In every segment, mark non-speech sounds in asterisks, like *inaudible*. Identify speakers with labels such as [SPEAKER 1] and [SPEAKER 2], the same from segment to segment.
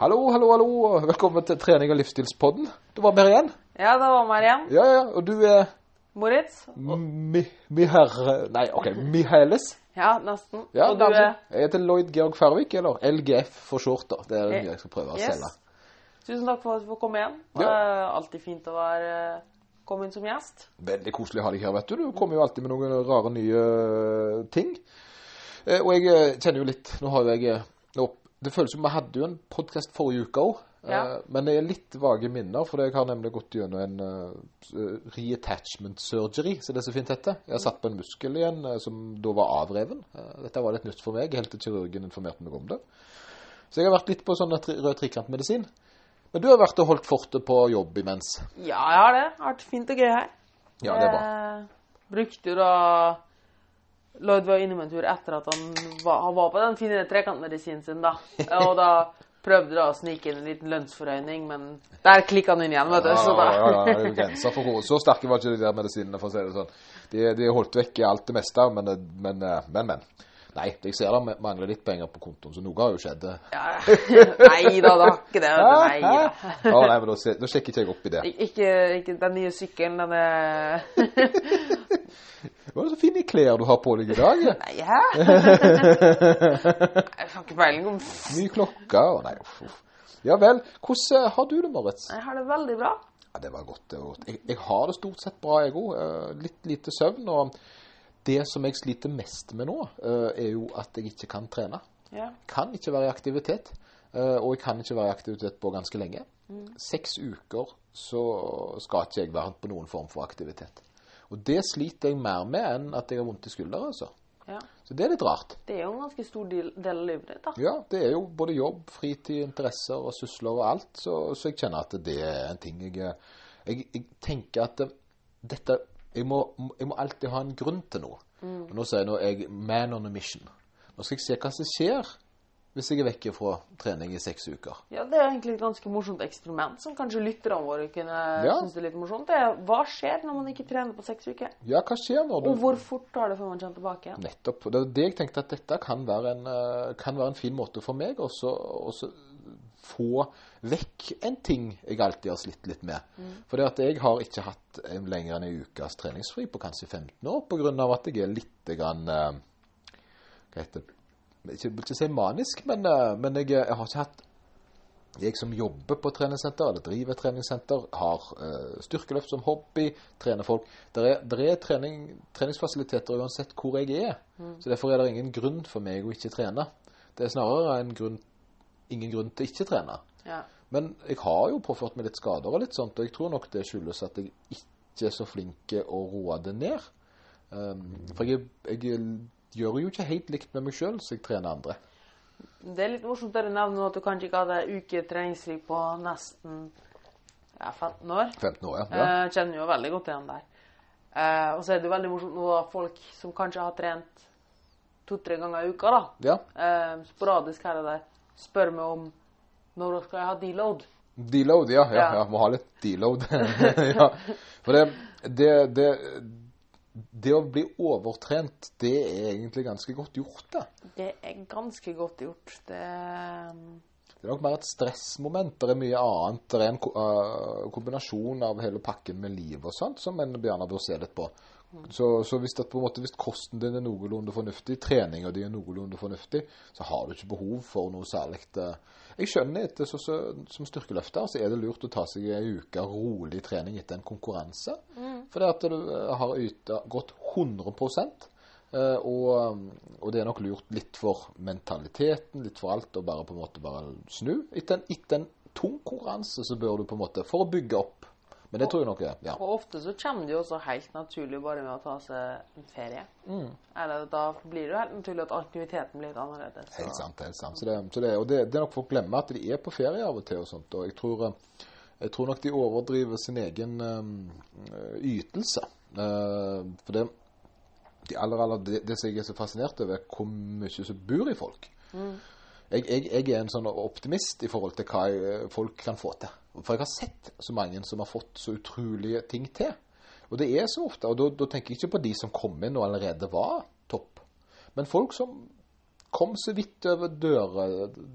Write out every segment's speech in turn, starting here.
[SPEAKER 1] Hallo, hallo, hallo. Velkommen til trening- og livsstilspodden. Det var meg igjen?
[SPEAKER 2] Ja, det var meg igjen.
[SPEAKER 1] Ja, ja. Og du er
[SPEAKER 2] Moritz.
[SPEAKER 1] Mi... Miher... Nei, OK. Mihaelis.
[SPEAKER 2] Ja, nesten.
[SPEAKER 1] Ja,
[SPEAKER 2] og du er
[SPEAKER 1] Jeg heter Lloyd Georg Færvik, eller LGF for short, da. Det er det
[SPEAKER 2] Eh,
[SPEAKER 1] jeg skal prøve å
[SPEAKER 2] yes.
[SPEAKER 1] selge.
[SPEAKER 2] Tusen takk for at du får komme igjen.
[SPEAKER 1] Ja.
[SPEAKER 2] Det er alltid fint å være komme inn som gjest.
[SPEAKER 1] Veldig koselig å ha deg her, vet du. Du kommer jo alltid med noen rare nye eh, ting. Eh, Og jeg eh, kjenner jo litt Nå har jeg opp. nå, Det føles som vi hadde jo en podkast forrige uke òg.
[SPEAKER 2] Ja.
[SPEAKER 1] Men det er litt vage minner, for jeg har nemlig gått gjennom en uh, reattachment surgery, som det så fint heter. Jeg har satt på en muskel igjen uh, som da var avreven. Uh, Dette var litt nytt for meg, helt til kirurgen informerte meg om det. Så jeg har vært litt på sånn rød trikantmedisin. Men du har vært og holdt fortet på jobb imens.
[SPEAKER 2] Ja, jeg har det. Det har vært fint og gøy her.
[SPEAKER 1] Ja, det er bra.
[SPEAKER 2] Jeg brukte jo da Lloyd var innom en tur etter at han var, han var på den fine trekantmedisinen sin, da. Og da prøvde da å snike inn en liten lønnsforhøyning, men der klikka han inn igjen, vet du. Så da
[SPEAKER 1] Ja, ja, ja, grenser for hvor Så sterke var ikke de der medisinene, for å si det sånn. De, de holdt vekk alt det meste, men, men, men. men. Nei, jeg ser det mangler litt penger på kontoen, så noe har jo skjedd.
[SPEAKER 2] ja, Nei da, det har ikke det. Nei da.
[SPEAKER 1] Ja, nei, men da, da sjekker ikke jeg opp i det.
[SPEAKER 2] Ikke, ikke den nye sykkelen, den er *laughs*
[SPEAKER 1] Hva er Det så fine klær du har på deg i dag.
[SPEAKER 2] Nei, hæ? *laughs* Jeg har ikke peiling om
[SPEAKER 1] Mye klokker og Nei, uff, uff. Ja vel. Hvordan har du det, Moritz?
[SPEAKER 2] Jeg har det veldig bra.
[SPEAKER 1] Ja, Det var godt. det var godt. Jeg, jeg har det stort sett bra, jeg òg. Litt lite søvn. Og det som jeg sliter mest med nå, eh, er jo at jeg ikke kan trene.
[SPEAKER 2] Ja.
[SPEAKER 1] kan ikke være i aktivitet, eh, og jeg kan ikke være i aktivitet på ganske lenge. Seks uker så skal ikke jeg være på noen form for aktivitet. Og det sliter jeg mer med enn at jeg har vondt i skulderen. Altså.
[SPEAKER 2] ja.
[SPEAKER 1] Så det er litt rart.
[SPEAKER 2] Det er jo en ganske stor del, del av livet ditt, da.
[SPEAKER 1] Ja, det er jo både jobb, fritid, interesser og sysler og alt, så, så jeg kjenner at det er en ting jeg Jeg, jeg tenker at det- dette jeg må, jeg må alltid ha en grunn til noe. Og nå sier jeg nå jeg man on a mission. Nå skal jeg se hva som skjer hvis jeg er vekke fra trening i seks uker.
[SPEAKER 2] Ja, Det er egentlig et ganske morsomt eksperiment som kanskje lytterne våre kunne
[SPEAKER 1] Ja.
[SPEAKER 2] synes er litt morsomt. Det er hva skjer når man ikke trener på seks uker?
[SPEAKER 1] Ja, hva skjer når du
[SPEAKER 2] Og hvor fort tar det før man kommer tilbake?
[SPEAKER 1] Nettopp. Det er det jeg tenkte at dette kan være en, eh, kan være en fin måte for meg også å få vekk en ting jeg alltid har slitt litt med. For det at jeg har ikke hatt en lenger enn en ukes treningsfri på kanskje 15 år pga. at jeg er litt grann, eh, Hva heter det Ikke, ikke si manisk, men, eh, men jeg, jeg har ikke hatt jeg som jobber på treningssenter, eller driver treningssenter, har uh, styrkeløft som hobby, trener folk. Det er, der er trening, treningsfasiliteter uansett hvor jeg er. Så derfor er det ingen grunn for meg å ikke trene. Det er snarere en grunn, ingen grunn til ikke trene.
[SPEAKER 2] Ja.
[SPEAKER 1] Men jeg har jo påført meg litt skader og litt sånt, og jeg tror nok det skyldes at jeg ikke er så flink å roe det ned. Um, for jeg, jeg gjør jo ikke helt likt med meg sjøl, så jeg trener andre.
[SPEAKER 2] Det er litt morsomt at du nevner at du kanskje ikke hadde uke treningsfri på nesten ja, 15 år.
[SPEAKER 1] 15 år, ja. ja.
[SPEAKER 2] Jeg kjenner jo veldig godt igjen der. Uh, og så er det jo veldig morsomt nå folk som kanskje har trent to-tre ganger i uka, da,
[SPEAKER 1] ja.
[SPEAKER 2] Uh, sporadisk her og der, spør meg om når skal jeg ha deload.
[SPEAKER 1] Deload, ja. ja,
[SPEAKER 2] Ja.
[SPEAKER 1] ja. Må ha litt deload. *laughs* ja. For det, det, det, det å bli overtrent, det er egentlig ganske godt gjort, da.
[SPEAKER 2] Det er ganske godt gjort. Det
[SPEAKER 1] Det er nok mer et stressmoment. Det er mye annet. Det er en øh, kombinasjon av hele pakken med liv og sånt som en gjerne bør se litt på. Så, så hvis, det, måte, hvis kosten din er noenlunde fornuftig, treninga di er noenlunde fornuftig, så har du ikke behov for noe særlig eh, Jeg skjønner etter så, så, som styrkeløfter så er det lurt å ta seg ei uke rolig trening etter en konkurranse. Fordi at du eh, har yta gått 100 Eh, og, og det er nok lurt litt for mentaliteten, litt for alt, å bare på en måte bare snu. Etter en, etter en tung konkurranse så bør du på en måte For å bygge opp. Men det tror jeg nok er ja.
[SPEAKER 2] Og ofte så kommer det jo også helt naturlig bare med å ta seg en ferie.
[SPEAKER 1] Mm.
[SPEAKER 2] Eller da blir det jo helt naturlig at aktiviteten blir litt annerledes.
[SPEAKER 1] Helt sant. helt sant. Så det, så det, og det, det er nok folk glemmer at de er på ferie av og til. og sånt, og jeg tror, eh, jeg tror nok de overdriver sin egen eh, ytelse. Eh, for det, de aller, aller, det, det som jeg er så fascinert over, er hvor mye som bor i folk. Jeg, jeg, jeg er en sånn optimist i forhold til hva jeg, folk kan få til. For jeg har sett så mange som har fått så utrolige ting til. Og det er så ofte, og da, tenker jeg ikke på de som kom inn og allerede var topp, men folk som kom så vidt over døre,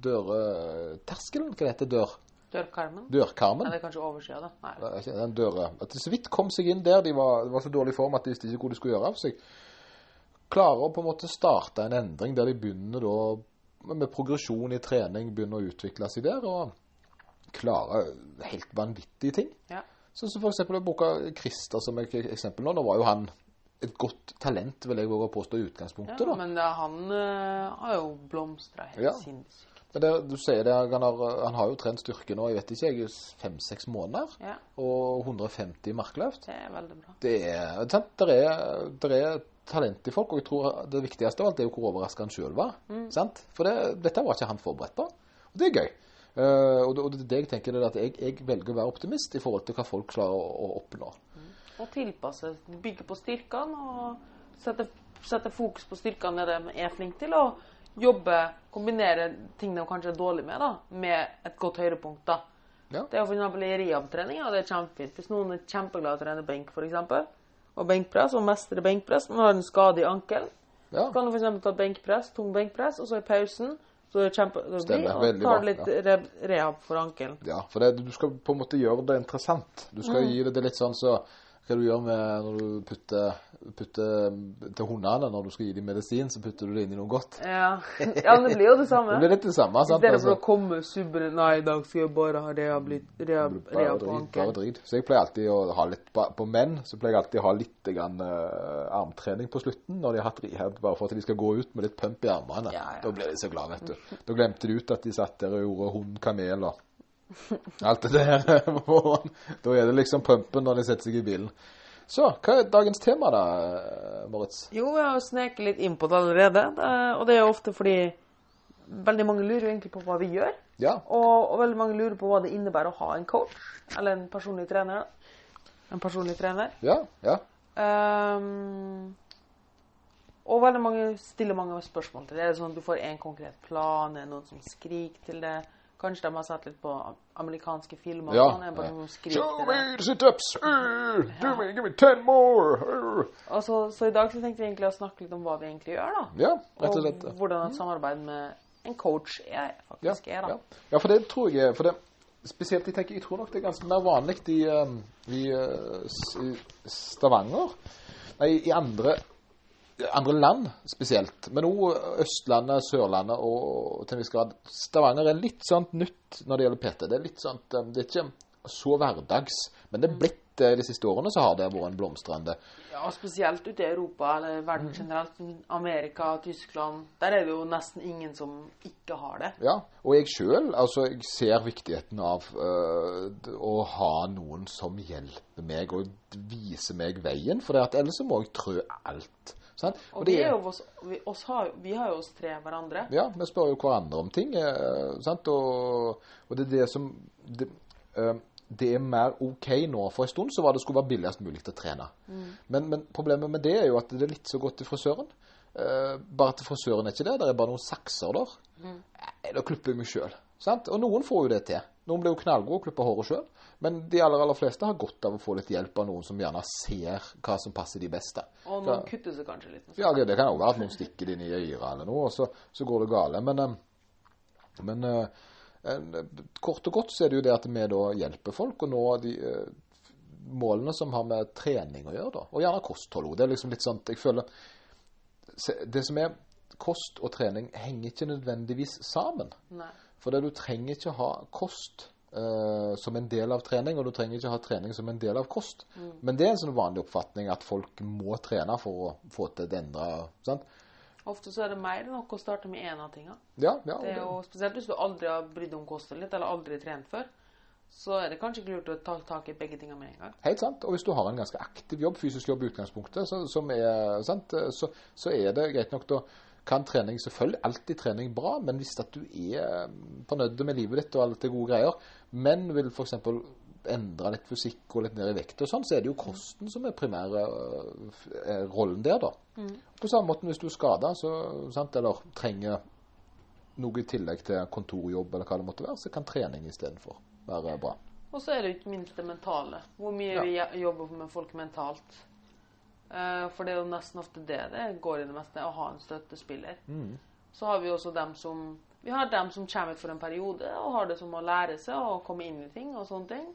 [SPEAKER 1] dørterskelen, hva det heter, dør,
[SPEAKER 2] Dørkarmen?
[SPEAKER 1] dørkarmen.
[SPEAKER 2] Nei, det er kanskje oversida, da. Nei.
[SPEAKER 1] Den døra. At de så vidt kom seg inn der. De var, de var så dårlig form at de visste ikke hvor de skulle gjøre av seg. Klarer å på en måte starte en endring der de begynner da med progresjon i trening, begynner å utvikle seg der, og klarer helt vanvittige ting.
[SPEAKER 2] Ja.
[SPEAKER 1] Sånn som eksempel boka Christer som et eksempel nå. Nå var jo han et godt talent, vil jeg våge å påstå, i utgangspunktet.
[SPEAKER 2] Ja,
[SPEAKER 1] da.
[SPEAKER 2] men det, han øh, har jo blomstra helt
[SPEAKER 1] Ja.
[SPEAKER 2] sinnssykt.
[SPEAKER 1] Men det, du sier det, han har, han har jo trent styrke nå, jeg vet ikke, jeg, fem-seks måneder,
[SPEAKER 2] Ja,
[SPEAKER 1] og 150 markløft.
[SPEAKER 2] det er veldig bra.
[SPEAKER 1] Det er, sant? Der er, der er talent i folk, og jeg tror det viktigste av alt er jo hvor overraska han sjøl var. Sant? For det, dette var ikke han forberedt på. Og det er gøy. Uh, og, det, det, jeg tenker er at jeg, jeg velger å være optimist i forhold til hva folk klarer å, å oppnå.
[SPEAKER 2] Og tilpasse, bygge på styrkene og sette, sette fokus på styrkene det de er flinke til, og jobbe, kombinere ting de kanskje er dårlige med, da, med et godt høyrepunkt. da.
[SPEAKER 1] Ja.
[SPEAKER 2] Det er jo f.eks. i rehab-trening, og det er kjempefint. Hvis noen er kjempeglad i å trene benk, f.eks., og benkpress, og mestre benkpress, Når du har en skade i ankelen,
[SPEAKER 1] Ja.
[SPEAKER 2] kan du f.eks. ta benkpress, tung benkpress, og så i pausen så er det kjempe, så
[SPEAKER 1] Stemmer,
[SPEAKER 2] bli, og tar
[SPEAKER 1] bra,
[SPEAKER 2] litt ja. rehab for ankelen.
[SPEAKER 1] ja, for det, du skal på en måte gjøre det interessant. Du skal gi det, det litt sånn så hva du gjør med når du putter, putter til hundene, når du skal gi dem medisin, så putter du det inn i noe godt.
[SPEAKER 2] Ja. ja, men det blir jo det samme.
[SPEAKER 1] Det blir litt det samme.
[SPEAKER 2] I
[SPEAKER 1] sant?
[SPEAKER 2] stedet for
[SPEAKER 1] Altså-
[SPEAKER 2] å komme super, Nei, i dag skal jeg bare ha rehabilit, rehab,
[SPEAKER 1] Bare
[SPEAKER 2] rehab på
[SPEAKER 1] drit, bare
[SPEAKER 2] ankelen.
[SPEAKER 1] drit. Så jeg pleier alltid å ha litt På, på menn så pleier jeg alltid å ha litt grann, uh, armtrening på slutten når de har hatt rehab, bare for at de skal gå ut med litt pump i armene.
[SPEAKER 2] Ja, ja.
[SPEAKER 1] Da blir de så glad, vet du. Da glemte de ut at de satt der og gjorde hund, kamel og *laughs* alt det der. på morgenen. da er det liksom pumpen når de setter seg i bilen. Så hva er dagens tema, da, Moritz?
[SPEAKER 2] Jo, jeg har sneket litt inn på det allerede. Og det er ofte fordi veldig mange lurer egentlig på hva vi gjør.
[SPEAKER 1] Ja.
[SPEAKER 2] Og, og veldig mange lurer på hva det innebærer å ha en coach, eller en personlig trener. En personlig trener.
[SPEAKER 1] Ja. Ja.
[SPEAKER 2] Um, og veldig mange stiller mange spørsmål til det. Er det sånn at du får en konkret plan? Er det noen som skriker til det? Kanskje de har sett litt på amerikanske filmer?
[SPEAKER 1] ja.
[SPEAKER 2] sånn, bare noen
[SPEAKER 1] Show me sit-ups! Uh, me, give me ten more! Uh.
[SPEAKER 2] Så, så i dag så tenkte vi egentlig å snakke litt om hva vi egentlig gjør, da.
[SPEAKER 1] Ja, rett og slett.
[SPEAKER 2] Og hvordan et samarbeid med en coach er,
[SPEAKER 1] Ja,
[SPEAKER 2] faktisk er, da.
[SPEAKER 1] ja. ja, for det tror jeg for det, Spesielt jeg tenker, jeg tror nok det er ganske mer vanlig i, um, i, uh, i Stavanger. Nei, i andre, andre land spesielt. Men òg Østlandet, Sørlandet og til en viss grad Stavanger er litt sånn nytt når det gjelder PT. Det er litt sånn, um, det er ikke så hverdags. Men det er blitt det de siste årene så har det vært en blomstrende.
[SPEAKER 2] Ja, spesielt ute i Europa, eller verden generelt. Amerika, Tyskland. Der er det jo nesten ingen som ikke har det.
[SPEAKER 1] Ja, og jeg sjøl altså, jeg ser viktigheten av øh, å ha noen som hjelper meg og viser meg veien, for ellers så må jeg trø alt. Sant?
[SPEAKER 2] Og
[SPEAKER 1] det
[SPEAKER 2] vi, oss, vi, oss har, vi har jo oss tre hverandre.
[SPEAKER 1] Ja, vi spør jo hverandre om ting. eh, sant? Og, og det er det som det, eh, det er mer OK nå. For en stund så var det skulle være billigst mulig å trene. Men, men problemet med det er jo at det er litt så godt til frisøren. Eh, bare til frisøren er ikke det. Det er bare noen sakser der. Eh, Da klipper jeg meg sjøl. Og noen får jo det til. Noen blir jo knallgode og klipper håret sjøl. Men de aller, aller fleste har godt av å få litt hjelp av noen som gjerne ser hva som passer de beste.
[SPEAKER 2] Og noen kutter seg kanskje litt.
[SPEAKER 1] Ja, det, det kan òg være at noen stikker det inn i øret eller noe, og så, så går det gale. Men, eh, men eh, eh, kort og godt så er det jo det at vi da hjelper folk å nå de målene som har med trening å gjøre, da. Og gjerne kosthold òg. Det er liksom litt sånn Jeg føler Det som er kost og trening, henger ikke nødvendigvis sammen.
[SPEAKER 2] Nei.
[SPEAKER 1] For det du trenger ikke ha kost uh, som en del av trening, og du trenger ikke ha trening som en del av kost. Men det er en sånn vanlig oppfatning at folk må trene for å få til det endra. Sant?
[SPEAKER 2] Ofte så er det mer nok å starte med én av tingene.
[SPEAKER 1] Ja, ja.
[SPEAKER 2] Det er jo Spesielt hvis du aldri har brydd om kostholdet litt, eller aldri trent før, så er det kanskje ikke lurt å ta tak i begge tingene med en gang.
[SPEAKER 1] Helt sant. Og hvis du har en ganske aktiv jobb, fysisk jobb i utgangspunktet, så, som er, sant, så, så er det greit nok da kan trening selvfølgelig alltid trening bra, men hvis at du er fornøyd med livet ditt og alt er gode greier, men vil f.eks. endre litt fysikk og litt ned i vekt og sånn, så er det jo kosten som er primære er rollen der, da. På samme måte hvis du er skada, eller trenger noe i tillegg til kontorjobb eller hva det måtte være, så kan trening istedenfor være bra.
[SPEAKER 2] Og så er det jo ikke minst det mentale. Hvor mye vi jobber med folk mentalt. Eh, for det er jo nesten ofte det det går i det meste, å ha en støttespiller. Så har vi også dem som Vi har dem som kommer ut for en periode og har det som å lære seg og komme inn i ting og sånne ting.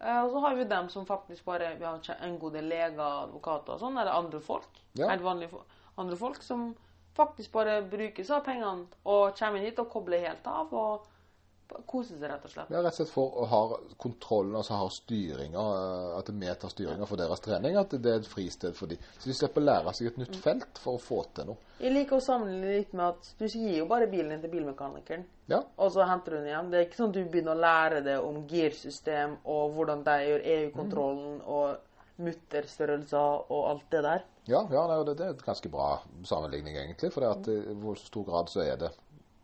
[SPEAKER 2] Eh, og så har vi dem som faktisk bare Vi har en god del leger, advokater og sånn, eller andre folk.
[SPEAKER 1] Ja.
[SPEAKER 2] Helt vanlige andre folk som faktisk bare bruker seg av pengene og kommer inn hit og kobler helt av og koser seg, rett og slett.
[SPEAKER 1] Ja, rett og slett for å ha kontrollen, altså ha styringa, eh, at vi tar styringa for deres trening, at det er et fristed for dem. Så de slipper å lære seg et nytt felt for å få til noe.
[SPEAKER 2] Jeg liker å sammenligne litt med at du gir jo bare bilen din til bilmekanikeren,
[SPEAKER 1] Ja,
[SPEAKER 2] og så henter du den igjen. Det er ikke sånn at du begynner å lære det om girsystem og hvordan de gjør EU-kontrollen og mutterstørrelser og alt det der.
[SPEAKER 1] ja, ja det, det er et ganske bra sammenligning, egentlig. For det at i hvor stor grad så er det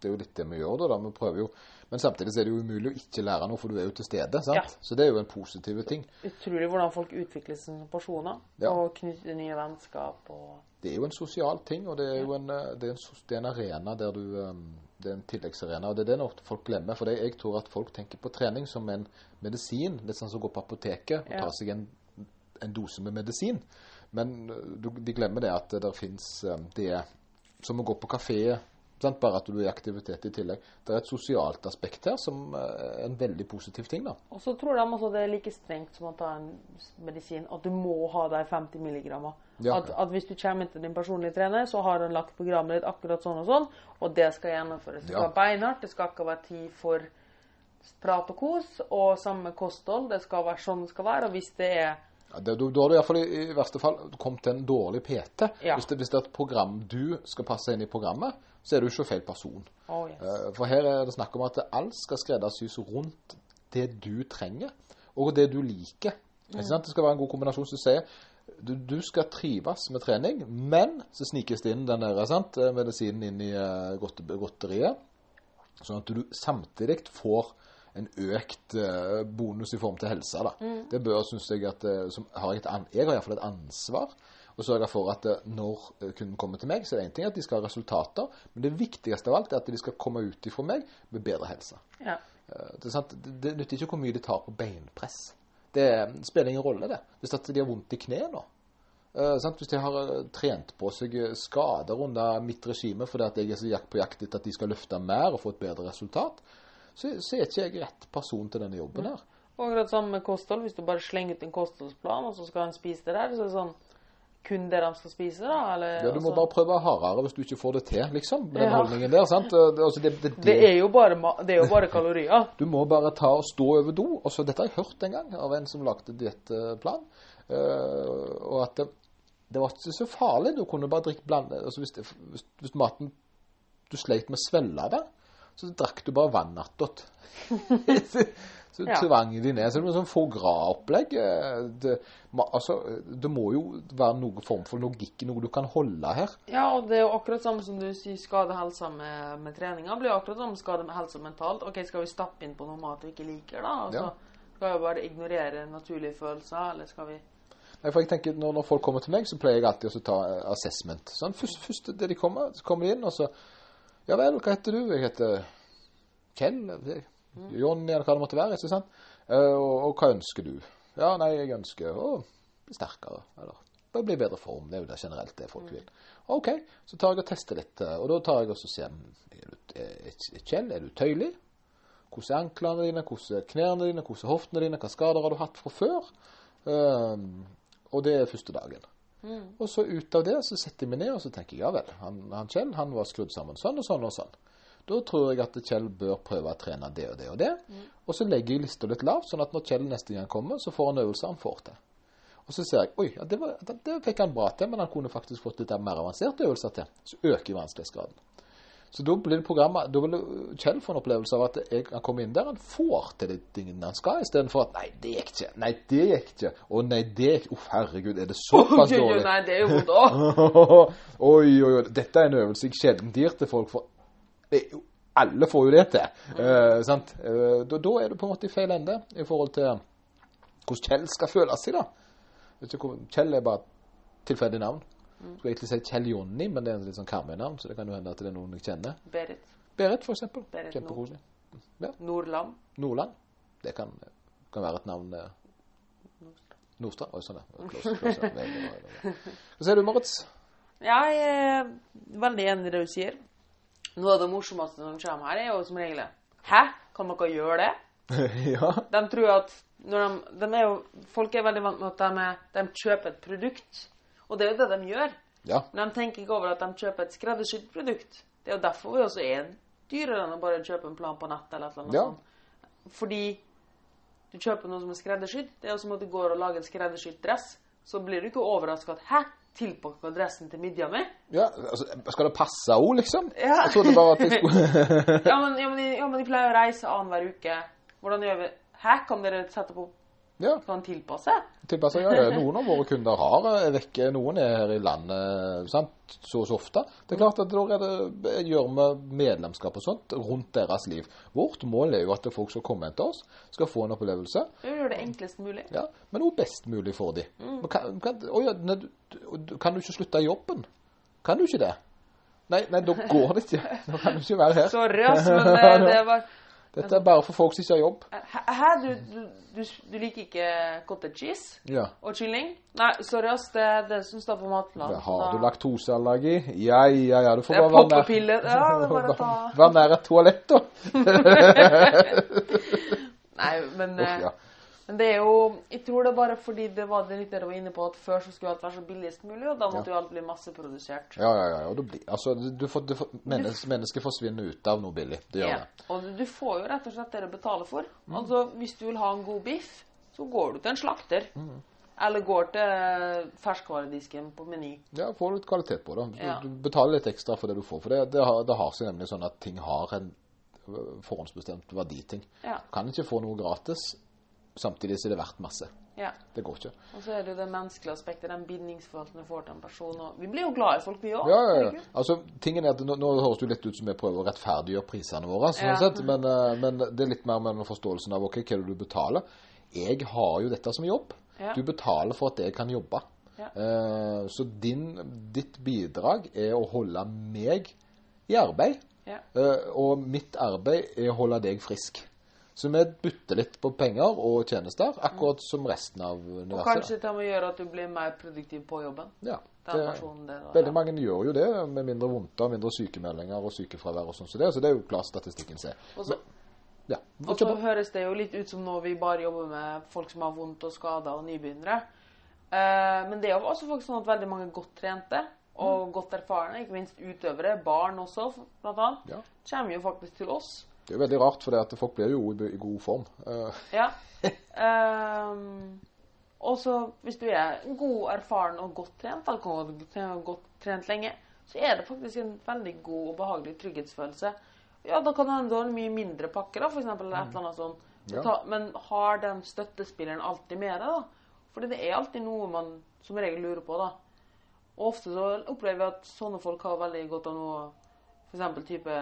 [SPEAKER 1] Det er jo litt det vi gjør, da. da. Vi prøver jo Men samtidig er det jo umulig å ikke lære noe, for du er jo til stede. sant?
[SPEAKER 2] Ja.
[SPEAKER 1] Så det er jo en positiv ting.
[SPEAKER 2] Utrolig hvordan folk utvikler seg som personer
[SPEAKER 1] Ja.
[SPEAKER 2] og knytter nye vennskap og
[SPEAKER 1] Det er jo en sosial ting, og det er jo en, eh, det er en, det er en arena der du eh, Det er en tilleggsarena, og det er det ofte folk glemmer. For jeg tror at folk tenker på trening som en medisin. Litt sånn som å gå på apoteket og
[SPEAKER 2] Ja.
[SPEAKER 1] ta seg en, en dose med medisin. Men eh, du, de glemmer det at det fins Det som å gå på kafé. Sant? Bare at du er i aktivitet i tillegg. Det er et sosialt aspekt her som eh, er en veldig positiv ting. da.
[SPEAKER 2] Og så tror de også det er like strengt som å ta en medisin, at du må ha de 50 milligrammer.
[SPEAKER 1] Ja.
[SPEAKER 2] At, at hvis du kommer inn til din personlige trener, så har han lagt programmet ditt akkurat sånn og sånn, og det skal gjennomføres. Det skal
[SPEAKER 1] Ja.
[SPEAKER 2] være beinhardt, det skal ikke være tid for prat og kos, og samme kosthold. Det skal være sånn det skal være, og hvis det er
[SPEAKER 1] Ja, det, da da har du i, i verste fall kommet til en dårlig PT.
[SPEAKER 2] Ja.
[SPEAKER 1] Hvis, det, hvis det er et program du skal passe inn i programmet, så er du ikke feil person.
[SPEAKER 2] oh, yes.
[SPEAKER 1] Eh, For her er det snakk om at alt skal skreddersys rundt det du trenger, og det du liker. Sant? Det skal være en god kombinasjon som sier du, du skal trives med trening, men så snikes det inn den der, sant? medisinen inn i eh, godteriet, sånn at du samtidig får en økt eh, bonus i form til helse. Da. Det bør, synes jeg, at eh, som har jeg, an, jeg har iallfall et ansvar å sørge for at eh, når kunden kommer til meg, så er det en ting at de skal ha resultater, men det viktigste av alt er at de skal komme ut ifra meg med bedre helse.
[SPEAKER 2] ja.
[SPEAKER 1] Det, er det, nytter ikke hvor mye de tar på beinpress. Det spiller ingen rolle, det. Hvis de har vondt i kne nå. Hvis de har trent på seg skader under mitt regime fordi jeg er så jakt på jakt etter at de skal løfte mer og få et bedre resultat, så, så er ikke jeg rett person til denne jobben her.
[SPEAKER 2] Og akkurat samme med kosthold. Hvis du bare slenger ut en kostholdsplan, og så skal han spise det der, så er det sånn Kun det de skal spise, da? Eller,
[SPEAKER 1] Ja, du må
[SPEAKER 2] altså-
[SPEAKER 1] bare prøve hardere hvis du ikke får det til, liksom. Med den
[SPEAKER 2] Ja.
[SPEAKER 1] holdningen der. sant? Det- Altså, det, det,
[SPEAKER 2] Det er jo bare, det er jo bare *laughs* kalorier.
[SPEAKER 1] Du må bare ta og stå over do. Og så, dette har jeg hørt en gang av en som lagde diettplan. Uh, og at det, det var ikke så farlig. Du kunne bare drikke blande altså hvis, det, hvis, hvis maten du sleit med å svelge det, så drakk du bare vann attåt. *laughs* så så
[SPEAKER 2] Ja.
[SPEAKER 1] tvang de ned. Så det var sånn foie gras-opplegg. Eh, Det, altså, det må jo være noen form for logikk, noe du kan holde her.
[SPEAKER 2] Ja, og det er jo akkurat samme som du sier skade helsa med, med treninga. blir jo akkurat samme skade med helsa mentalt. OK, skal vi stappe inn på noe mat vi ikke liker, da? Altså,
[SPEAKER 1] Ja.
[SPEAKER 2] Skal vi bare ignorere naturlige følelser, eller skal vi
[SPEAKER 1] Nei, for jeg tenker, når, når folk kommer til meg, så pleier jeg alltid å ta eh, assessment. Sånn, først, først det de kommer, så kommer de inn, og så Ja vel, hva heter du? Jeg heter Kjell. Johnny eller hva det måtte være. ikke sant? Eh, og, og hva ønsker du? Ja, nei, jeg ønsker å bli sterkere. Eller bare bli i bedre form. Det er jo det generelt det folk vil. OK, så tar jeg og tester litt. eh, Og da tar jeg og ser er du, er, Kjell, er du tøyelig? Hvordan er anklene dine? Hvordan er knærne dine? Hvordan er hoftene dine? Hva skader har du hatt fra før? Um, og det er første dagen. Og så ut av det så setter jeg meg ned og så tenker jeg, ja vel, han, han Kjell han var skrudd sammen sånn og sånn og sånn. Da tror jeg at Kjell bør prøve å trene det og det og det. Og så legger jeg lista litt lavt, sånn at når Kjell neste gang kommer, så får han øvelser han får til. Og så ser jeg oi, ja, det, var, det, det fikk han bra til, men han kunne faktisk fått litt mer avanserte øvelser til. Så øker vanskelighetsgraden. Så da blir det programmet, da vil Kjell få en opplevelse av at jeg, han kommer inn der, han får til de tingene han skal, istedenfor at nei, det gikk ikke, nei, det gikk ikke, å nei, det gikk, uff, herregud, er det såpass
[SPEAKER 2] oi,
[SPEAKER 1] dårlig?
[SPEAKER 2] Nei, det er jo vondt òg. *laughs*
[SPEAKER 1] oi, oi, oi, dette er en øvelse jeg sjelden gir til folk, for det alle får jo det til, eh, sant? Uh, da, da er du på en måte i feil ende i forhold til hvordan Kjell skal føle seg da. Kjell er bare tilfeldig navn. Skulle egentlig si Kjell Jonny, men det er en litt sånn Karmøy-navn, så det kan jo hende at det er noen jeg kjenner.
[SPEAKER 2] Berit
[SPEAKER 1] Berit, for eksempel.
[SPEAKER 2] Berit
[SPEAKER 1] Kjempekoselig.
[SPEAKER 2] Nordland.
[SPEAKER 1] Nordland. Det kan, kan være et navn. eh, Nordstrand. Oi, sånn, ja. *laughs* Ja. Bra. Hva sier du, Moritz?
[SPEAKER 2] Ja, jeg er veldig enig i det du sier. Noe av det morsomste som kommer her, er jo som regel Hæ? Kan dere gjøre det? *laughs*
[SPEAKER 1] ja.
[SPEAKER 2] De tror at når de, de er jo, Folk er veldig vant med at de, er, de kjøper et produkt. Og det er jo det de gjør.
[SPEAKER 1] Ja.
[SPEAKER 2] Men de tenker ikke over at de kjøper et skreddersydd produkt. Det er jo derfor vi også er dyrere enn å bare kjøpe en plan på nett eller et eller annet
[SPEAKER 1] Ja.
[SPEAKER 2] sånt. Fordi du kjøper noe som er skreddersydd. Det er jo som at du går og lager en skreddersydd dress. Så blir du ikke overraska at 'hæ, tilpakka dressen til midja mi'?
[SPEAKER 1] ja. Altså, skal det passe henne, liksom?
[SPEAKER 2] Ja.
[SPEAKER 1] Jeg trodde bare at de *laughs* skulle
[SPEAKER 2] Ja, men, ja, men, de, ja, men de pleier å reise annenhver uke. Hvordan gjør vi Hæ, kan dere sette på
[SPEAKER 1] Ja.
[SPEAKER 2] Kan tilpasse?
[SPEAKER 1] Tilpasse, ja, det noen av våre kunder har eh, vekke, noen er her i landet sant, så så ofte. Det er klart at da er gjør vi medlemskap og sånt rundt deres liv. Vårt mål er jo at folk som kommer til oss, skal få en opplevelse,
[SPEAKER 2] gjøre det enklest mulig.
[SPEAKER 1] ja, men også best mulig for dem. Mm. Kan, kan, å ja, du- kan du ikke slutte i jobben? Kan du ikke det? Nei, nei, da går det ikke. Nå kan du ikke være her.
[SPEAKER 2] Sorry, ass, men *laughs* det, det var
[SPEAKER 1] Dette er bare for folk som ikke har jobb.
[SPEAKER 2] Hæ, du, du, du, liker ikke cottage cheese
[SPEAKER 1] Ja.
[SPEAKER 2] og kylling? Nei, sorry, ass, det er det som står på matplanen.
[SPEAKER 1] Har du laktoseallergi? Ja, ja, ja. Du får bare være nær-
[SPEAKER 2] Ja, bare ta *laughs*
[SPEAKER 1] Vær nær et toalett, da. *laughs*
[SPEAKER 2] Nei, men,
[SPEAKER 1] Uff,
[SPEAKER 2] eh,
[SPEAKER 1] ja.
[SPEAKER 2] Men det er jo Jeg tror det er bare fordi det var det litt dere var inne på, at før så skulle alt være så billigst mulig, og da måtte jo alt bli masseprodusert.
[SPEAKER 1] Ja, ja, ja. Og det blir, altså, du, du får, du får, mennesker, mennesker forsvinner ut av noe billig. Det gjør
[SPEAKER 2] Ja.
[SPEAKER 1] det.
[SPEAKER 2] Og du- du får jo rett og slett det du betaler for.
[SPEAKER 1] Mm.
[SPEAKER 2] Altså, hvis du vil ha en god biff, så går du til en slakter.
[SPEAKER 1] Mm.
[SPEAKER 2] Eller går til ferskvaredisken på Meny.
[SPEAKER 1] Ja, får litt kvalitet på det. Du,
[SPEAKER 2] Ja.
[SPEAKER 1] du betaler litt ekstra for det du får. For det, det, har, det har seg nemlig sånn at ting har en forhåndsbestemt verditing.
[SPEAKER 2] Ja.
[SPEAKER 1] Du kan ikke få noe gratis, samtidig så er det verdt masse.
[SPEAKER 2] ja.
[SPEAKER 1] Det går ikke.
[SPEAKER 2] Og så er det jo det menneskelige aspektet, den bindingsforholdene du får til en person. Og vi blir jo glad i folk, vi òg.
[SPEAKER 1] Ja, ja, ja. Altså, tingen er at nå, nå høres det jo litt ut som vi prøver å rettferdiggjøre prisene våre, sånn
[SPEAKER 2] Ja.
[SPEAKER 1] sett, men, øh, men det er litt mer med forståelsen av ok, hva er det du betaler. Jeg har jo dette som jobb.
[SPEAKER 2] Ja.
[SPEAKER 1] Du betaler for at jeg kan jobbe.
[SPEAKER 2] Ja.
[SPEAKER 1] Uh, så din, ditt bidrag er å holde meg i arbeid.
[SPEAKER 2] Ja.
[SPEAKER 1] Uh, og mitt arbeid er å holde deg frisk. Så vi bytter litt på penger og tjenester, akkurat som resten av
[SPEAKER 2] Og kanskje til må gjøre at du blir mer produktiv på jobben.
[SPEAKER 1] Ja, det,
[SPEAKER 2] det
[SPEAKER 1] veldig mange gjør jo det, med mindre vondter, mindre sykemeldinger og sykefravær og sånn. Så det, så det er jo klart statistikken
[SPEAKER 2] ser.
[SPEAKER 1] Ja,
[SPEAKER 2] og så høres det jo litt ut som nå vi bare jobber med folk som har vondt og skader og nybegynnere. Eh, men det er jo også faktisk sånn at veldig mange godt trente og godt erfarne, ikke minst utøvere, barn også blant annet,
[SPEAKER 1] Ja.
[SPEAKER 2] kommer jo faktisk til oss.
[SPEAKER 1] Det er jo veldig rart, for folk blir jo i, i god form. Eh,
[SPEAKER 2] Ja. Um, *laughs* og så hvis du er god, erfaren og godt trent, da, godt, godt trent lenge, så er det faktisk en veldig god og behagelig trygghetsfølelse. Ja, da kan det hende du har mye mindre pakke, da, for eksempel, eller et eller annet sånt.
[SPEAKER 1] Ja.
[SPEAKER 2] Ta, men har den støttespilleren alltid med deg, da? Fordi det er alltid noe man som regel lurer på, da. Og ofte så opplever vi at sånne folk har veldig godt av noe, eksempel type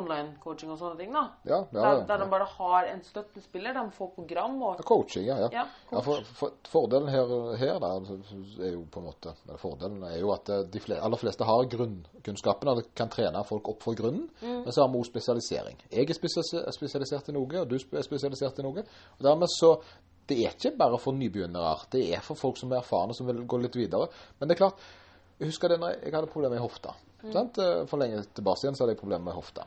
[SPEAKER 2] online-coaching og sånne ting, da.
[SPEAKER 1] ja, ja,
[SPEAKER 2] Der,
[SPEAKER 1] ja,
[SPEAKER 2] der de bare har en støttespiller. De får program og
[SPEAKER 1] Coaching, ja. ja.
[SPEAKER 2] Ja,
[SPEAKER 1] Ja, for, for, fordelen her, her da, er jo på en måte Fordelen er jo at eh, de flere, aller fleste har grunnkunnskapen og kan trene folk opp for grunnen. Men så har vi også spesialisering. Jeg er er spesialisert i noe, og du er spesialisert i noe. Og dermed så Det er ikke bare for nybegynnere. Det er for folk som er erfarne, som vil gå litt videre. Men det er klart Jeg husker det når jeg hadde problemer i hofta. Sant? Eh, For lenge tilbake igjen så hadde jeg problemer med hofta.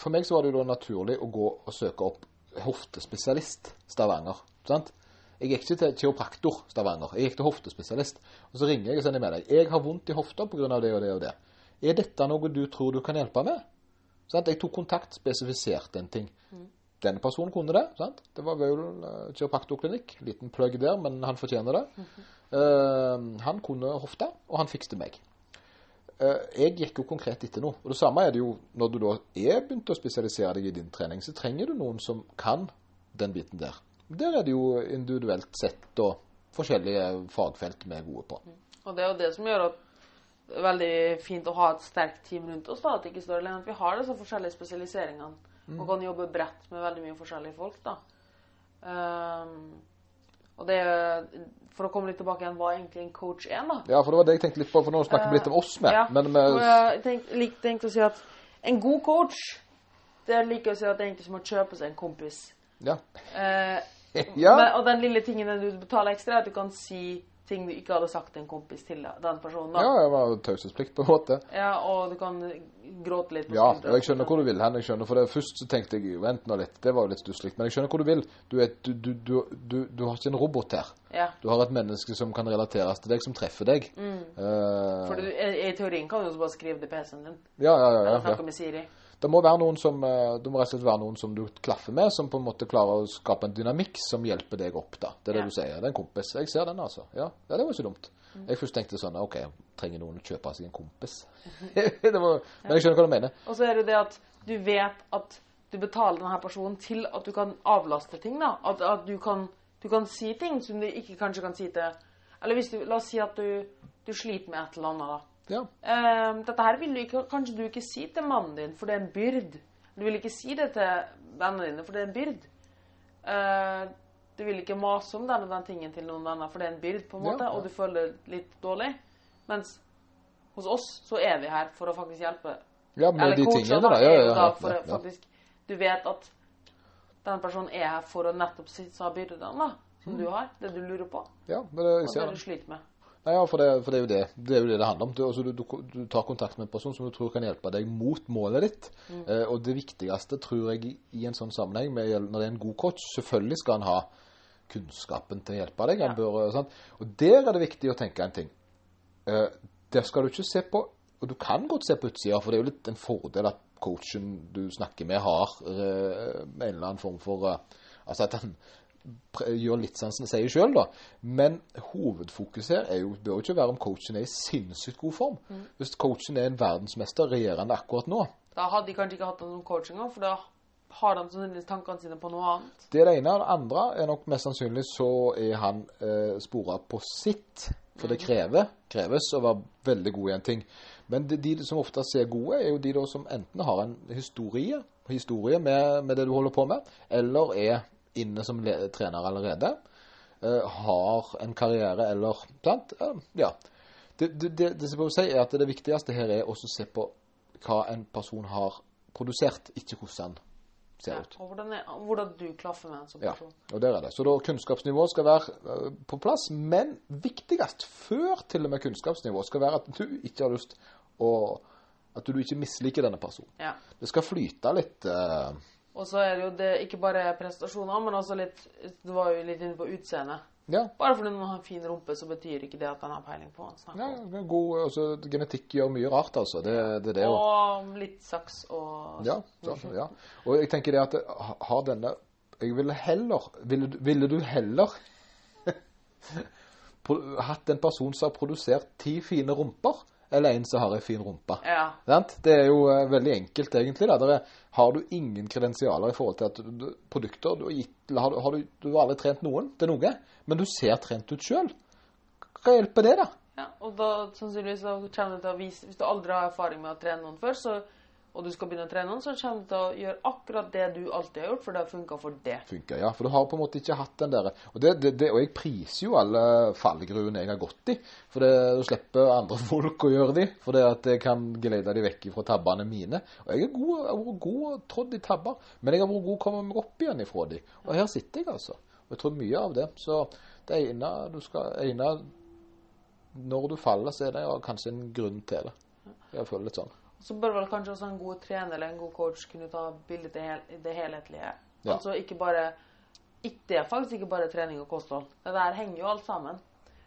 [SPEAKER 1] For meg så var det jo da naturlig å gå og søke opp hoftespesialist Stavanger. Sant? Jeg gikk ikke til kiropraktor Stavanger, jeg gikk til hoftespesialist. Og så ringer jeg og sender med deg. Jeg har vondt i hofta pga. det og det og det. Er dette noe du tror du kan hjelpe med? Sant? Jeg tok kontakt, spesifiserte en ting. Denne personen kunne det. sant? Det var Vaul eh, kiropraktorklinikk. Liten plugg der, men han fortjener det. Eh, han kunne hofta, og han fikste meg. Eh, jeg gikk jo konkret etter noe. Og det samme er det jo når du da er begynt å spesialisere deg i din trening, så trenger du noen som kan den biten der. Der er det jo individuelt sett og forskjellige fagfelt vi er gode på.
[SPEAKER 2] Og det er jo det som gjør at det er veldig fint å ha et sterkt team rundt oss. da, At det ikke står alene. At vi har disse forskjellige spesialiseringene. Og kan jobbe bredt med veldig mye forskjellige folk. da. Ehm, og det For å komme litt tilbake igjen, hva egentlig en coach er, da?
[SPEAKER 1] Ja, for det var det jeg tenkte litt på, for nå snakker vi litt om oss med.
[SPEAKER 2] Ja,
[SPEAKER 1] Men med...
[SPEAKER 2] jeg tenkte, tenkte å si at en god coach Det er like å si at det er egentlig som å kjøpe seg en kompis.
[SPEAKER 1] ja.
[SPEAKER 2] Eh, *laughs*
[SPEAKER 1] ja.
[SPEAKER 2] Men, og den lille tingen du betaler ekstra, er at du kan si ting du ikke hadde sagt til en kompis til den personen. da.
[SPEAKER 1] Ja, jeg var taushetsplikt på en måte.
[SPEAKER 2] Ja, og du kan gråte litt
[SPEAKER 1] Ja, og jeg skjønner hvor du vil hen. jeg skjønner, for det Først så tenkte jeg vent nå litt, det var jo litt stusslig. Men jeg skjønner hvor du vil. Du, er, du, du, du, du, du har ikke en robot her.
[SPEAKER 2] Ja,
[SPEAKER 1] Du har et menneske som kan relateres til deg, som treffer deg. Eh,
[SPEAKER 2] for du, i, i teorien kan du også bare skrive det i PC-en din.
[SPEAKER 1] ja, ja, ja, ja, ja, Eller
[SPEAKER 2] snakke med Siri.
[SPEAKER 1] Det må være noen som eh, Det må rett og slett være noen som du klaffer med, som på en måte klarer å skape en dynamikk som hjelper deg opp. da. Det er det
[SPEAKER 2] Ja.
[SPEAKER 1] du sier. Det er en kompis. Jeg ser den, altså. Ja, ja det var ikke dumt.
[SPEAKER 2] Mm.
[SPEAKER 1] Jeg først tenkte sånn OK, trenger noen å kjøpe seg en kompis? *laughs* det var, men jeg skjønner hva du mener.
[SPEAKER 2] Og så er det det at du vet at du betaler denne personen til at du kan avlaste ting. da. At, at du, kan, du kan si ting som du ikke kanskje kan si til Eller hvis du, la oss si at du, du sliter med et eller annet. da.
[SPEAKER 1] Ja.
[SPEAKER 2] Eh, dette her vil du ikke, kanskje du ikke si til mannen din, for det er en byrd. Du vil ikke si det til vennene dine, for det er en byrd. Uh, du vil ikke mase om den og den tingen til noen venner, for det er en byrd, på en måte,
[SPEAKER 1] ja.
[SPEAKER 2] og du føler litt dårlig. Mens hos oss så er vi her for å faktisk hjelpe.
[SPEAKER 1] ja, med
[SPEAKER 2] Eller
[SPEAKER 1] de
[SPEAKER 2] coacher,
[SPEAKER 1] tingene,
[SPEAKER 2] da.
[SPEAKER 1] Ja, ja, ja,
[SPEAKER 2] for
[SPEAKER 1] ja.
[SPEAKER 2] faktisk Du vet at den personen er her for å nettopp sitte av byrdene, da, som du har. Det du lurer på,
[SPEAKER 1] ja men det,
[SPEAKER 2] og det
[SPEAKER 1] det.
[SPEAKER 2] du sliter med.
[SPEAKER 1] Nei, ja, for det, for det er jo det det er jo det det handler om. Du, altså, du, du, tar kontakt med en person som du tror kan hjelpe deg mot målet ditt. Eh, og det viktigste, tror jeg, i, en sånn sammenheng, med, når det er en god coach Selvfølgelig skal han ha kunnskapen til å hjelpe deg. Han
[SPEAKER 2] Ja.
[SPEAKER 1] bør, eh? Og der er det viktig å tenke en ting. Eh, der skal du ikke se på Og du kan godt se på utsida, for det er jo litt en fordel at coachen du snakker med, har eh, en eller annen form for eh, Altså at han gjør litt sånn som han sier sjøl, da. Men hovedfokus her er jo, bør jo ikke være om coachen er i sinnssykt god form. Hvis coachen er en verdensmester regjerende akkurat nå,
[SPEAKER 2] Da hadde de kanskje ikke hatt noen coaching engang, for da har de sannsynligvis tankene sine på noe annet.
[SPEAKER 1] Det er det ene. og Det andre er nok mest sannsynlig så er han eh, spora på sitt. For det krever, kreves å være veldig god i en ting. Men de, de som oftest er gode, er jo de som enten har en historie, historie med, med det du holder på med, eller er inne som trener allerede. eh, har en karriere eller Sant? Ja. Det, det, det, det som jeg si er at det viktigste her er også å se på hva en person har produsert, ikke hvordan han ser
[SPEAKER 2] Ja,
[SPEAKER 1] ut.
[SPEAKER 2] og hvordan, er, hvordan du klaffer med en som
[SPEAKER 1] Ja,
[SPEAKER 2] person.
[SPEAKER 1] og der er det. Så da kunnskapsnivået skal være eh, på plass, men viktigst før til og med kunnskapsnivået skal være at du ikke har lyst å At du ikke misliker denne personen.
[SPEAKER 2] Ja.
[SPEAKER 1] Det skal flyte litt eh,
[SPEAKER 2] Og så er det jo det ikke bare prestasjoner, men også litt Du var jo litt inne på utseendet.
[SPEAKER 1] Ja.
[SPEAKER 2] Bare fordi man har en fin rumpe, så betyr ikke det at den har peiling på hva han snakker
[SPEAKER 1] ja
[SPEAKER 2] om.
[SPEAKER 1] er god, altså, Genetikk gjør mye rart, altså. Det, det det. Og,
[SPEAKER 2] Og litt saks og
[SPEAKER 1] ja, så, ja. og jeg tenker det at har denne Jeg ville heller Ville, ville du heller *laughs* hatt en person som har produsert ti fine rumper, eller en som har ei fin rumpe?
[SPEAKER 2] Ja.
[SPEAKER 1] Det er jo eh, veldig enkelt, egentlig. Da. Der er, har du ingen kredensialer i forhold til at du, du, produkter du har, gitt, har, du- har du, du har aldri trent noen til noe, men du ser trent ut sjøl. Hva hjelper det, da?
[SPEAKER 2] ja. Og da sannsynligvis da kommer det til å vise Hvis du aldri har erfaring med å trene noen før, så, og du skal begynne å trene så kommer du til å gjøre akkurat det du alltid har gjort, for det har funka for det.
[SPEAKER 1] Funker, ja. For du har på en måte ikke hatt den der Og, og jeg priser jo alle fallgruene jeg har gått i. For det du slipper andre *laughs* folk å gjøre de. For det at jeg kan glede de vekk fra tabbene mine. Og jeg er god, jeg har vært god og trådd i tabber, men jeg har vært god å komme meg opp igjen ifra de. Og her sitter jeg, altså. Og jeg tror mye av det. Så det ene du skal ene, Når du faller, så er det kanskje en grunn til det. Jeg føler litt sånn.
[SPEAKER 2] Så bør vel kanskje også en god trener eller en god coach kunne ta bildet til hel, det helhetlige.
[SPEAKER 1] Ja.
[SPEAKER 2] Altså ikke bare ikke, Det er faktisk ikke bare trening og kosthold. Det der henger jo alt sammen.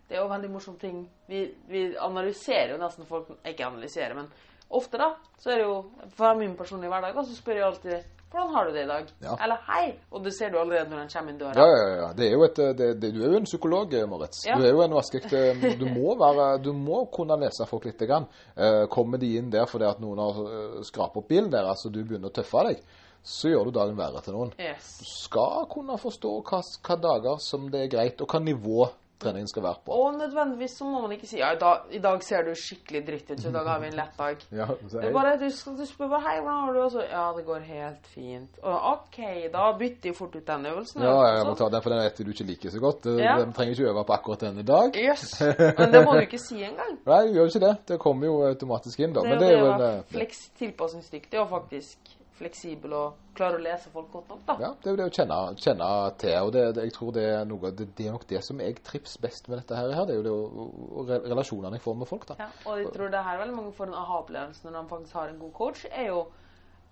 [SPEAKER 2] Det er jo veldig morsomme ting. Vi, vi analyserer jo nesten folk Ikke analyserer, men ofte, da, så er det jo For min personlige hverdag, Og så spør jeg alltid hvordan har du det i dag?
[SPEAKER 1] Ja.
[SPEAKER 2] Eller hei. Og det ser du allerede når han kommer inn døra.
[SPEAKER 1] Ja, ja, ja. Det er jo et, det, det, du er jo en psykolog, Moritz.
[SPEAKER 2] Ja.
[SPEAKER 1] Du er jo en vaskeekte Du må være Du må kunne lese folk litt. Grann. Eh, kommer de inn der fordi at noen har skrapet opp bilen deres, og du begynner å tøffe deg, så gjør du dagen verre til noen.
[SPEAKER 2] Yes.
[SPEAKER 1] Du skal kunne forstå hva, hva dager som det er greit, og hva nivå treningen skal være på.
[SPEAKER 2] Og nødvendigvis så må man ikke si ja, i dag, i dag ser du skikkelig dritt ut, så i dag har vi en lett dag.
[SPEAKER 1] Ja, så
[SPEAKER 2] Det er bare, du, du spør bare 'Hei, hvordan har du det?' Og så 'Ja, det går helt fint'. Og OK, da bytter jeg fort ut den øvelsen.
[SPEAKER 1] ja, jeg må ta den, for den vet du ikke liker så godt.
[SPEAKER 2] Ja.
[SPEAKER 1] Den trenger ikke øve på akkurat den i dag.
[SPEAKER 2] Yes. *laughs* Men det må du ikke si engang.
[SPEAKER 1] Nei, du gjør ikke det. Det kommer jo automatisk inn, da.
[SPEAKER 2] Det
[SPEAKER 1] Men
[SPEAKER 2] det,
[SPEAKER 1] det er
[SPEAKER 2] jo
[SPEAKER 1] en eh,
[SPEAKER 2] tilpasningsdyktig og faktisk fleksibel og klarer å lese folk godt nok, da.
[SPEAKER 1] Ja, det er jo det å kjenne, kjenne til. Og det, det, jeg tror det er, noe, det, det er nok det som jeg trives best med dette her. Det er jo det og, relasjonene jeg får med folk. da.
[SPEAKER 2] Ja, og jeg tror det her veldig mange får en aha-opplevelse når de faktisk har en god coach, er jo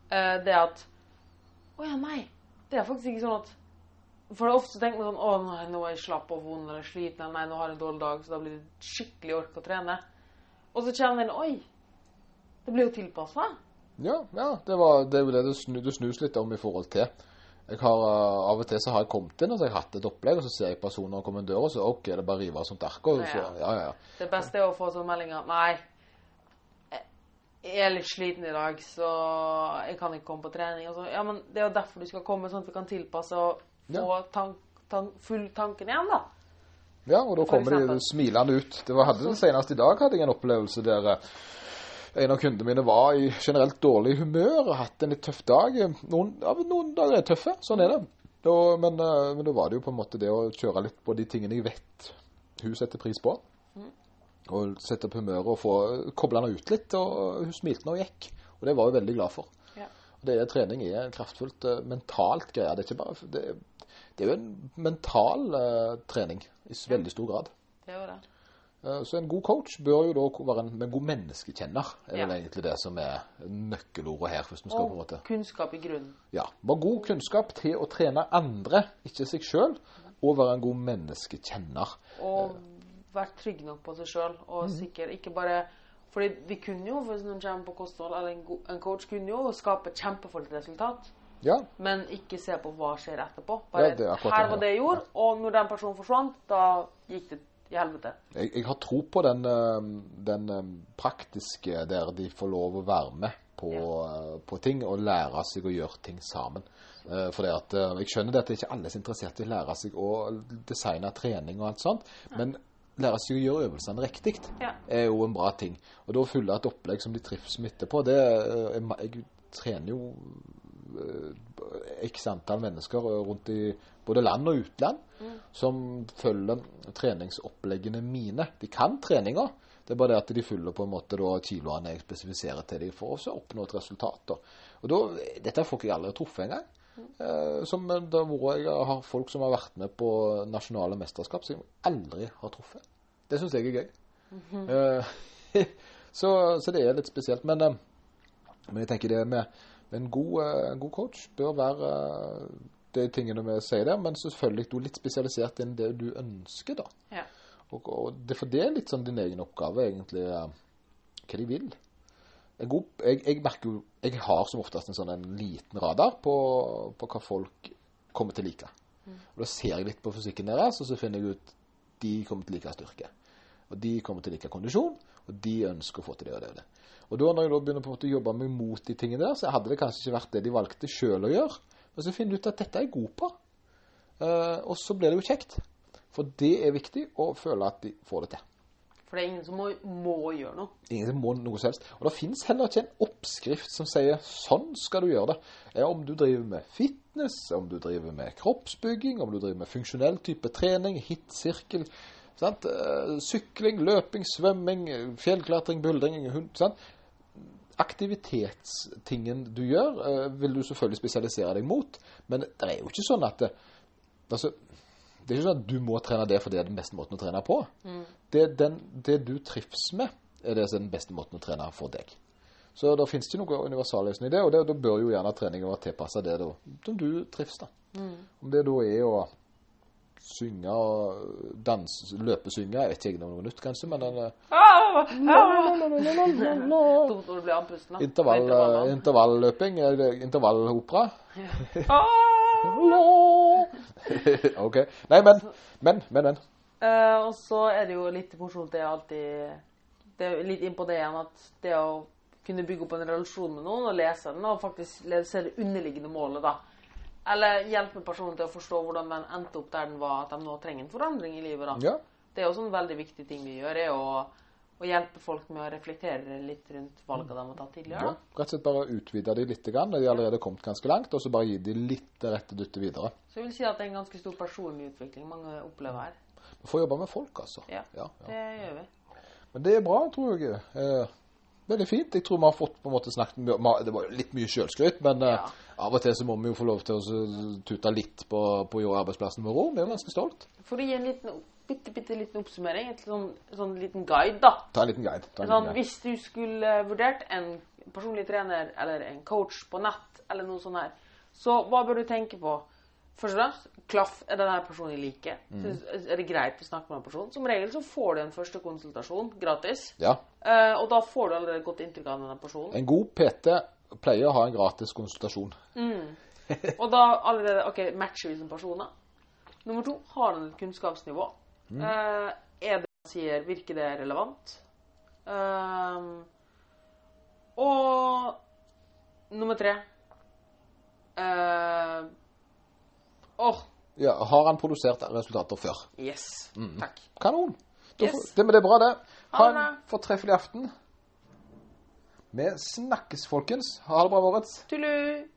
[SPEAKER 2] eh, det at Å ja, nei. Det er faktisk ikke sånn at For det er ofte tenker man sånn Å nei, nå er jeg slapp og vond eller sliten. Eller nei, nå har jeg en dårlig dag, så da blir det skikkelig ork å trene. Og så kjenner en Oi, det blir jo tilpassa.
[SPEAKER 1] Ja, ja det, var, det er jo det du, snu, du, snus litt om i forhold til. Jeg har, uh, Av og til så har jeg kommet inn og så har jeg hatt et opplegg, og så ser jeg personer komme inn døra, og så OK, det er bare å rive av sånt ark. og så-
[SPEAKER 2] Ja.
[SPEAKER 1] Ja.
[SPEAKER 2] Det beste er å få sånn meldinger Nei, jeg er litt sliten i dag, så jeg kan ikke komme på trening. Og så, ja, men Det er jo derfor du skal komme, sånn at vi kan tilpasse og få
[SPEAKER 1] Ja.
[SPEAKER 2] tank, tank, full tanken igjen, da.
[SPEAKER 1] Ja, og da kommer de smilende ut. Det var, hadde det Senest i dag hadde jeg en opplevelse der eh, en av kundene mine var i generelt dårlig humør og hatt en litt tøff dag. Noen, ja, noen dager er tøffe, sånn er det. Da, men, eh, men da var det jo på en måte det å kjøre litt på de tingene jeg vet hun setter pris på. Og sette opp humøret og få koble henne ut litt. Og hun smilte når hun gikk, og det var hun veldig glad for.
[SPEAKER 2] Ja.
[SPEAKER 1] Og det er trening er en kraftfullt uh, mentalt greie. Det er bare det, det er jo en mental uh, trening i veldig stor grad.
[SPEAKER 2] Det er jo det.
[SPEAKER 1] Eh, Så en god coach bør jo da være en, en god menneskekjenner. er
[SPEAKER 2] Ja.
[SPEAKER 1] vel egentlig det som er nøkkelordet her. hvis vi skal på en
[SPEAKER 2] Og
[SPEAKER 1] måte.
[SPEAKER 2] kunnskap i grunnen.
[SPEAKER 1] Ja, Bare god kunnskap til å trene andre, ikke seg sjøl, og være en god menneskekjenner.
[SPEAKER 2] Og være trygg nok på seg sjøl, og
[SPEAKER 1] Mhm.
[SPEAKER 2] sikker. Ikke bare fordi vi kunne jo, hvis noen kommer på kosthold, eller en, en coach kunne jo skape kjempefullt resultat.
[SPEAKER 1] Ja,
[SPEAKER 2] Men ikke se på hva skjer etterpå.
[SPEAKER 1] Ja,
[SPEAKER 2] Bare
[SPEAKER 1] er
[SPEAKER 2] her var det jeg gjorde, og når den personen forsvant, da gikk det i helvete.
[SPEAKER 1] jeg, jeg har tro på den, eh, den eh, praktiske der de får lov å være med på, ja. på ting og lære seg å gjøre ting sammen. Eh, For det at, eh, Jeg skjønner det at det ikke alle er så interessert i å lære seg å designe trening og alt sånt, men lære seg å gjøre øvelsene riktig
[SPEAKER 2] Ja.
[SPEAKER 1] er jo en bra ting. Og da å fylle et opplegg som de trives med etterpå, det eh, er Jeg trener jo eh, x antall mennesker eh, rundt i både land og utland som følger treningsoppleggene mine. De kan treninga, det er bare det at de fyller på en måte da kiloene jeg spesifiserer til dem for å oppnå et resultat. Da. Og da, Dette er folk jeg aldri har truffet engang. Eh, som det har jeg har folk som har vært med på nasjonale mesterskap som jeg aldri har truffet. Det syns jeg er gøy. Eh, *laughs* så, så det er litt spesielt. Men, men jeg tenker det med en, god, eh, en god coach bør være eh, de tingene vi sier der, men selvfølgelig du er litt spesialisert innen det du ønsker, da.
[SPEAKER 2] Ja.
[SPEAKER 1] Og, og det, for det er litt sånn din egen oppgave, egentlig, eh, hva de vil. En god, jeg, jeg merker jo Jeg har som oftest en sånn en liten radar på, på hva folk kommer til å like. Og Da ser jeg litt på fysikken deres, og så finner jeg ut de kommer til å like styrke. Og de kommer til like kondisjon, og de ønsker å få til det og det og det. Og da når jeg da begynner på en måte å jobbe meg mot de tingene der, så hadde det kanskje ikke vært det de valgte sjøl å gjøre. Men så finner du ut at dette er jeg god på. uh, og så blir det jo kjekt. For det er viktig å føle at de får det til.
[SPEAKER 2] For det er ingen som må, må gjøre noe.
[SPEAKER 1] Ingen som må noe som helst. Og det finnes heller ikke en oppskrift som sier sånn skal du gjøre det. Om du driver med fitness, om du driver med kroppsbygging, om du driver med funksjonell type trening, hit-sirkel, sant? Eh, sykling, løping, svømming, eh, fjellklatring, buldring, hund, sant? Aktivitetstingen du gjør, eh, vil du selvfølgelig spesialisere deg mot, men det er jo ikke sånn at det, altså, det er ikke sånn at du må trene det fordi det er den beste måten å trene på. Det, er den, det du trives med, er det som er den beste måten å trene for deg. Så da finnes ikke noen universalløsning i det, og da bør jo gjerne treningen være tilpassa det da, som du trives. da. Om det da er å synge og danse, løpesynge, jeg vet ikke om noe nytt kanskje, men en eh,
[SPEAKER 2] Ah, Dumt når du blir andpusten. da.
[SPEAKER 1] intervall,
[SPEAKER 2] På intervallene.
[SPEAKER 1] eh, intervalløping, er intervallopera?
[SPEAKER 2] Ah!
[SPEAKER 1] ok. Nei, men, men, men, men.
[SPEAKER 2] Uh, og så er det jo litt morsomt det er alltid Det er litt igjen at det å kunne bygge opp en relasjon med noen og lese den, og faktisk se det underliggende målet, da. Eller hjelpe personen til å forstå hvordan den endte opp der den var, at de nå trenger en forandring i livet. da.
[SPEAKER 1] Ja.
[SPEAKER 2] Det er også en veldig viktig ting vi gjør, er å, å hjelpe folk med å reflektere litt rundt valgene de har tatt tidligere.
[SPEAKER 1] ja. Rett og slett bare utvide de litt, grann, når de allerede er kommet ganske langt, og så bare gi de litt rette dyttet videre.
[SPEAKER 2] Så jeg vil si at det er en ganske stor personlig utvikling mange opplever her.
[SPEAKER 1] Vi får jobbe med folk, altså.
[SPEAKER 2] Ja,
[SPEAKER 1] Ja, ja.
[SPEAKER 2] det gjør vi.
[SPEAKER 1] Men det er bra, tror jeg. Eh, Veldig fint. Jeg tror vi har fått på en måte snakket Det var litt mye sjølskryt, men eh,
[SPEAKER 2] Ja.
[SPEAKER 1] av og til så må vi jo få lov til å tute litt på, på arbeidsplassen vår òg. Vi er ganske stolt.
[SPEAKER 2] For å gi en liten, bitte, bitte liten oppsummering, et sånn, sånn liten guide, da.
[SPEAKER 1] Ta en liten guide. En
[SPEAKER 2] Sånn,
[SPEAKER 1] liten guide.
[SPEAKER 2] hvis du skulle vurdert en personlig trener eller en coach på nett, eller noe sånt her, så hva bør du tenke på? Først og fremst, klaff er denne personen jeg liker.
[SPEAKER 1] Mm.
[SPEAKER 2] Er det greit å snakke med en person? Som regel så får du en første konsultasjon gratis.
[SPEAKER 1] Ja.
[SPEAKER 2] Eh, og da får du allerede godt inntrykk av denne personen.
[SPEAKER 1] En god PT pleier å ha en gratis konsultasjon. *laughs*
[SPEAKER 2] Og da allerede ok, matcher vi som personer. Nummer to, har han et kunnskapsnivå? Eh, er det han sier, virker det relevant? Eh, og nummer tre Åh,
[SPEAKER 1] Ja, har han produsert resultater før?
[SPEAKER 2] yes. Takk.
[SPEAKER 1] Kanon. Da
[SPEAKER 2] Yes.
[SPEAKER 1] Det, men det er bra, det.
[SPEAKER 2] Ha
[SPEAKER 1] Ha en fortreffelig aften. Vi snakkes, folkens. Ha det bra, Moritz.
[SPEAKER 2] Tullu!